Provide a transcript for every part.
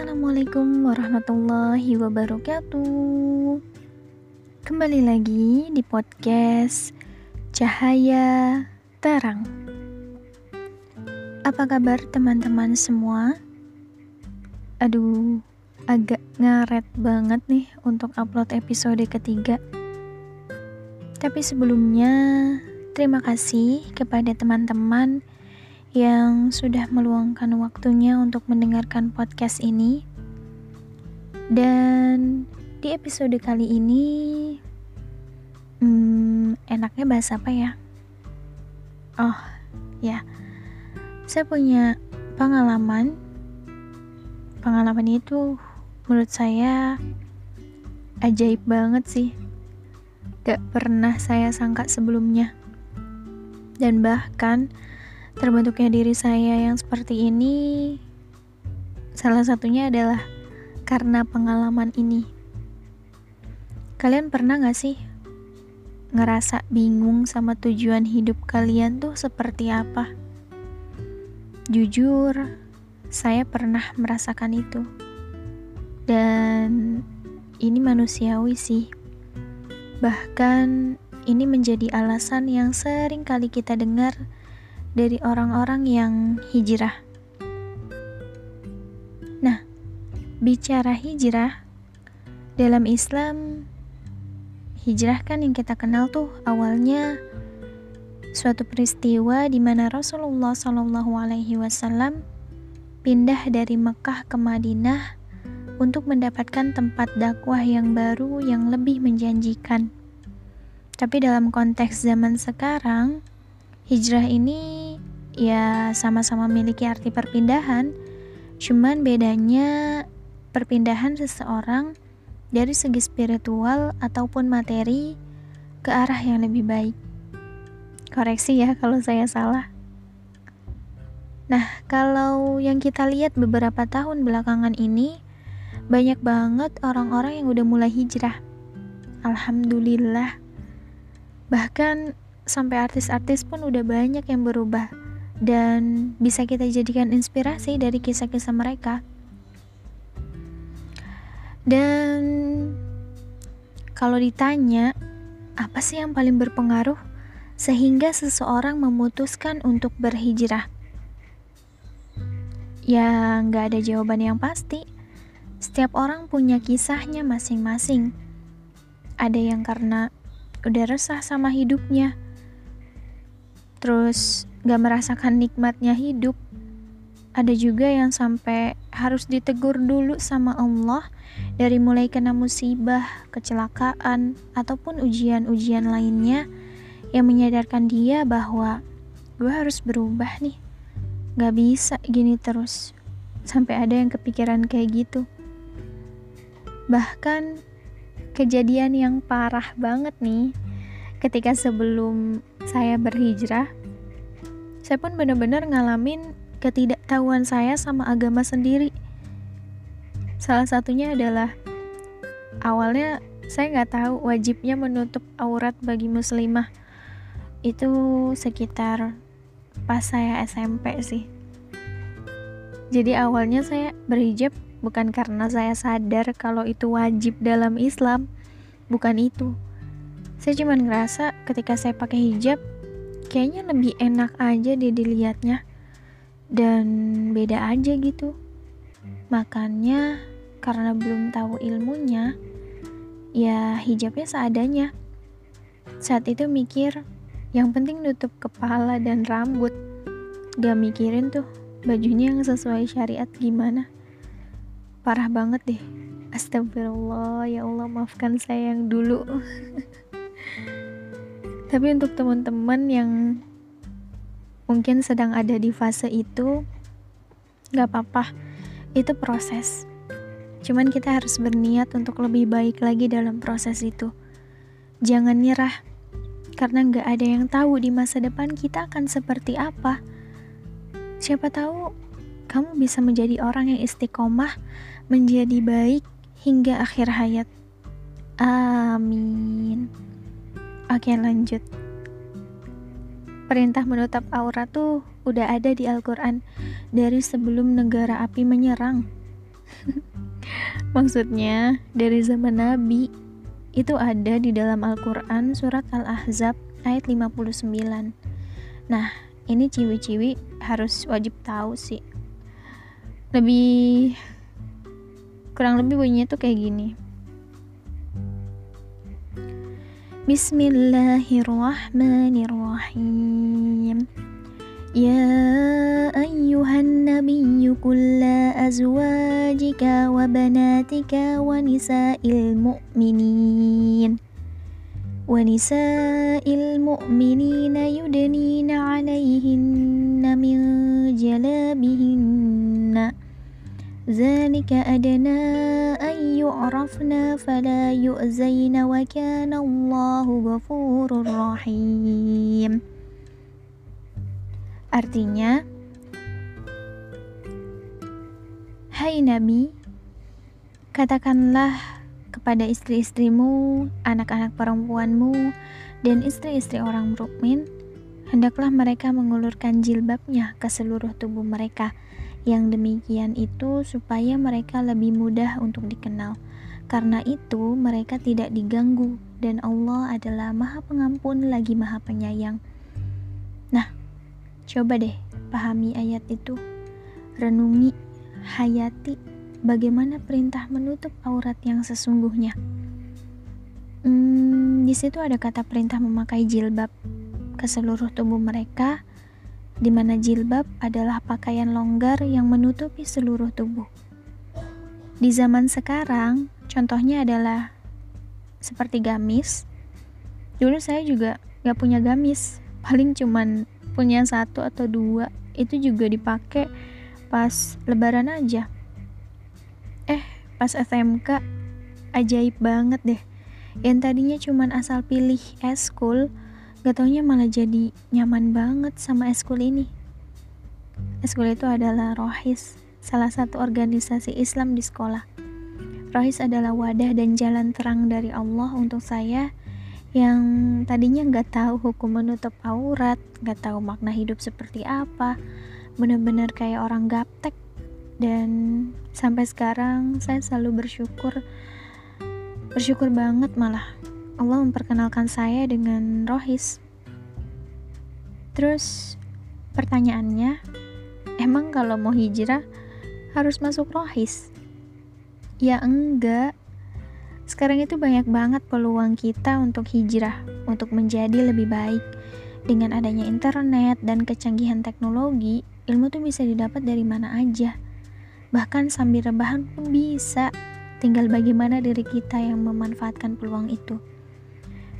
Assalamualaikum warahmatullahi wabarakatuh. Kembali lagi di podcast Cahaya Terang. Apa kabar teman-teman semua? Aduh, agak ngaret banget nih untuk upload episode ketiga. Tapi sebelumnya, terima kasih kepada teman-teman yang sudah meluangkan waktunya untuk mendengarkan podcast ini. Dan di episode kali ini, hmm, enaknya bahas apa ya? Oh, ya, saya punya pengalaman. Pengalaman itu menurut saya ajaib banget sih. Gak pernah saya sangka sebelumnya. Dan bahkan terbentuknya diri saya yang seperti ini salah satunya adalah karena pengalaman ini. Kalian pernah gak sih ngerasa bingung sama tujuan hidup kalian tuh seperti apa? Jujur, saya pernah merasakan itu. Dan ini manusiawi sih. Bahkan ini menjadi alasan yang sering kali kita dengar dari orang-orang yang hijrah. Nah, bicara hijrah dalam Islam, hijrah kan yang kita kenal tuh awalnya suatu peristiwa di mana Rasulullah Shallallahu Alaihi Wasallam pindah dari Mekah ke Madinah untuk mendapatkan tempat dakwah yang baru yang lebih menjanjikan. Tapi dalam konteks zaman sekarang, hijrah ini ya sama-sama memiliki arti perpindahan, cuman bedanya perpindahan seseorang dari segi spiritual ataupun materi ke arah yang lebih baik. Koreksi ya kalau saya salah. Nah, kalau yang kita lihat beberapa tahun belakangan ini, banyak banget orang-orang yang udah mulai hijrah. Alhamdulillah. Bahkan sampai artis-artis pun udah banyak yang berubah dan bisa kita jadikan inspirasi dari kisah-kisah mereka. Dan kalau ditanya, apa sih yang paling berpengaruh sehingga seseorang memutuskan untuk berhijrah? Ya, nggak ada jawaban yang pasti. Setiap orang punya kisahnya masing-masing. Ada yang karena udah resah sama hidupnya, terus gak merasakan nikmatnya hidup. Ada juga yang sampai harus ditegur dulu sama Allah dari mulai kena musibah, kecelakaan, ataupun ujian-ujian lainnya yang menyadarkan dia bahwa gue harus berubah nih. Gak bisa gini terus. Sampai ada yang kepikiran kayak gitu. Bahkan kejadian yang parah banget nih ketika sebelum saya berhijrah, saya pun benar-benar ngalamin ketidaktahuan saya sama agama sendiri. Salah satunya adalah awalnya saya nggak tahu wajibnya menutup aurat bagi muslimah itu sekitar pas saya SMP sih. Jadi awalnya saya berhijab bukan karena saya sadar kalau itu wajib dalam Islam, bukan itu saya cuma ngerasa ketika saya pakai hijab kayaknya lebih enak aja dia dilihatnya. Dan beda aja gitu. Makanya karena belum tahu ilmunya ya hijabnya seadanya. Saat itu mikir yang penting nutup kepala dan rambut. Gak mikirin tuh bajunya yang sesuai syariat gimana. Parah banget deh. Astagfirullah ya Allah maafkan saya yang dulu Tapi untuk teman-teman yang mungkin sedang ada di fase itu, gak apa-apa, itu proses. Cuman kita harus berniat untuk lebih baik lagi dalam proses itu. Jangan nyerah, karena gak ada yang tahu di masa depan kita akan seperti apa. Siapa tahu kamu bisa menjadi orang yang istiqomah, menjadi baik hingga akhir hayat. Amin. Oke lanjut Perintah menutup aurat tuh udah ada di Al-Quran dari sebelum negara api menyerang Maksudnya dari zaman Nabi itu ada di dalam Al-Quran surat Al-Ahzab ayat 59. Nah, ini ciwi-ciwi harus wajib tahu sih. Lebih kurang lebih bunyinya tuh kayak gini. Bismillahirrahmanirrahim. يا أيها النبي كل أزواجك وبناتك ونساء المؤمنين ونساء المؤمنين يدنين عليهن من جلابهن ذلك أدنى يعرفن فلا يؤذين وكان الله غفور رحيم Artinya, Hai Nabi, katakanlah kepada istri-istrimu, anak-anak perempuanmu, dan istri-istri orang mukmin, hendaklah mereka mengulurkan jilbabnya ke seluruh tubuh mereka. yang demikian itu supaya mereka lebih mudah untuk dikenal. Karena itu mereka tidak diganggu dan Allah adalah Maha Pengampun lagi Maha Penyayang. Nah, Coba deh pahami ayat itu, renungi, hayati bagaimana perintah menutup aurat yang sesungguhnya. Hmm, di situ ada kata perintah memakai jilbab ke seluruh tubuh mereka, di mana jilbab adalah pakaian longgar yang menutupi seluruh tubuh. Di zaman sekarang, contohnya adalah seperti gamis. Dulu saya juga gak punya gamis, paling cuman punya satu atau dua itu juga dipakai pas lebaran aja eh pas SMK ajaib banget deh yang tadinya cuman asal pilih eskul gak taunya malah jadi nyaman banget sama eskul ini. Eskul itu adalah rohis salah satu organisasi Islam di sekolah. Rohis adalah wadah dan jalan terang dari Allah untuk saya yang tadinya nggak tahu hukum menutup aurat, nggak tahu makna hidup seperti apa, bener-bener kayak orang gaptek. Dan sampai sekarang saya selalu bersyukur, bersyukur banget malah Allah memperkenalkan saya dengan Rohis. Terus pertanyaannya, emang kalau mau hijrah harus masuk Rohis? Ya enggak, sekarang itu banyak banget peluang kita untuk hijrah, untuk menjadi lebih baik. Dengan adanya internet dan kecanggihan teknologi, ilmu tuh bisa didapat dari mana aja. Bahkan sambil rebahan pun bisa. Tinggal bagaimana diri kita yang memanfaatkan peluang itu.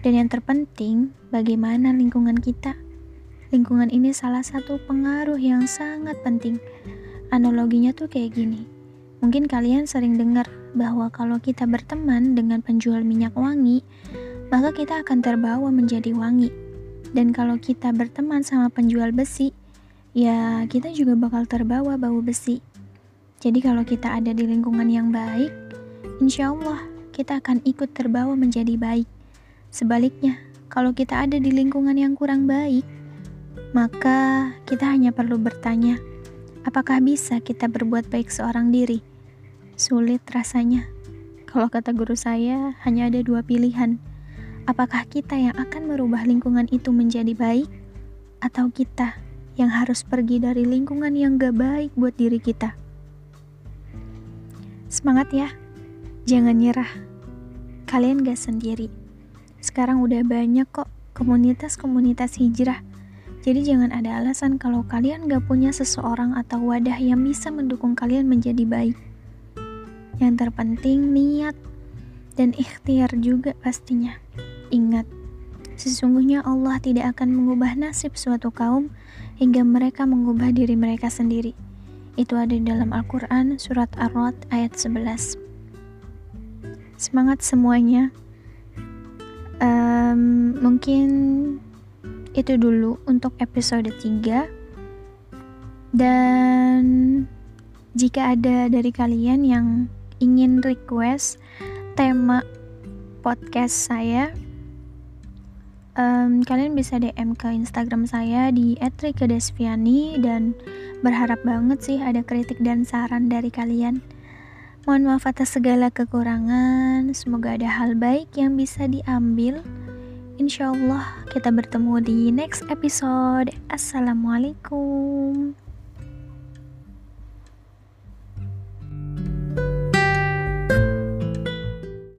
Dan yang terpenting, bagaimana lingkungan kita. Lingkungan ini salah satu pengaruh yang sangat penting. Analoginya tuh kayak gini. Mungkin kalian sering dengar bahwa kalau kita berteman dengan penjual minyak wangi, maka kita akan terbawa menjadi wangi. Dan kalau kita berteman sama penjual besi, ya kita juga bakal terbawa bau besi. Jadi kalau kita ada di lingkungan yang baik, insya Allah kita akan ikut terbawa menjadi baik. Sebaliknya, kalau kita ada di lingkungan yang kurang baik, maka kita hanya perlu bertanya, apakah bisa kita berbuat baik seorang diri? Sulit rasanya. Kalau kata guru saya, hanya ada dua pilihan. Apakah kita yang akan merubah lingkungan itu menjadi baik, atau kita yang harus pergi dari lingkungan yang gak baik buat diri kita? Semangat ya, jangan nyerah. Kalian gak sendiri. Sekarang udah banyak kok komunitas-komunitas hijrah. Jadi jangan ada alasan kalau kalian gak punya seseorang atau wadah yang bisa mendukung kalian menjadi baik. Yang terpenting niat dan ikhtiar juga pastinya. Ingat, sesungguhnya Allah tidak akan mengubah nasib suatu kaum hingga mereka mengubah diri mereka sendiri. Itu ada di dalam Al-Quran surat Ar-Rod ayat 11. Semangat semuanya. Um, mungkin itu dulu untuk episode 3 dan jika ada dari kalian yang ingin request tema podcast saya, um, kalian bisa DM ke Instagram saya di @rika_desviani dan berharap banget sih ada kritik dan saran dari kalian. Mohon maaf atas segala kekurangan. Semoga ada hal baik yang bisa diambil. Insya Allah kita bertemu di next episode. Assalamualaikum.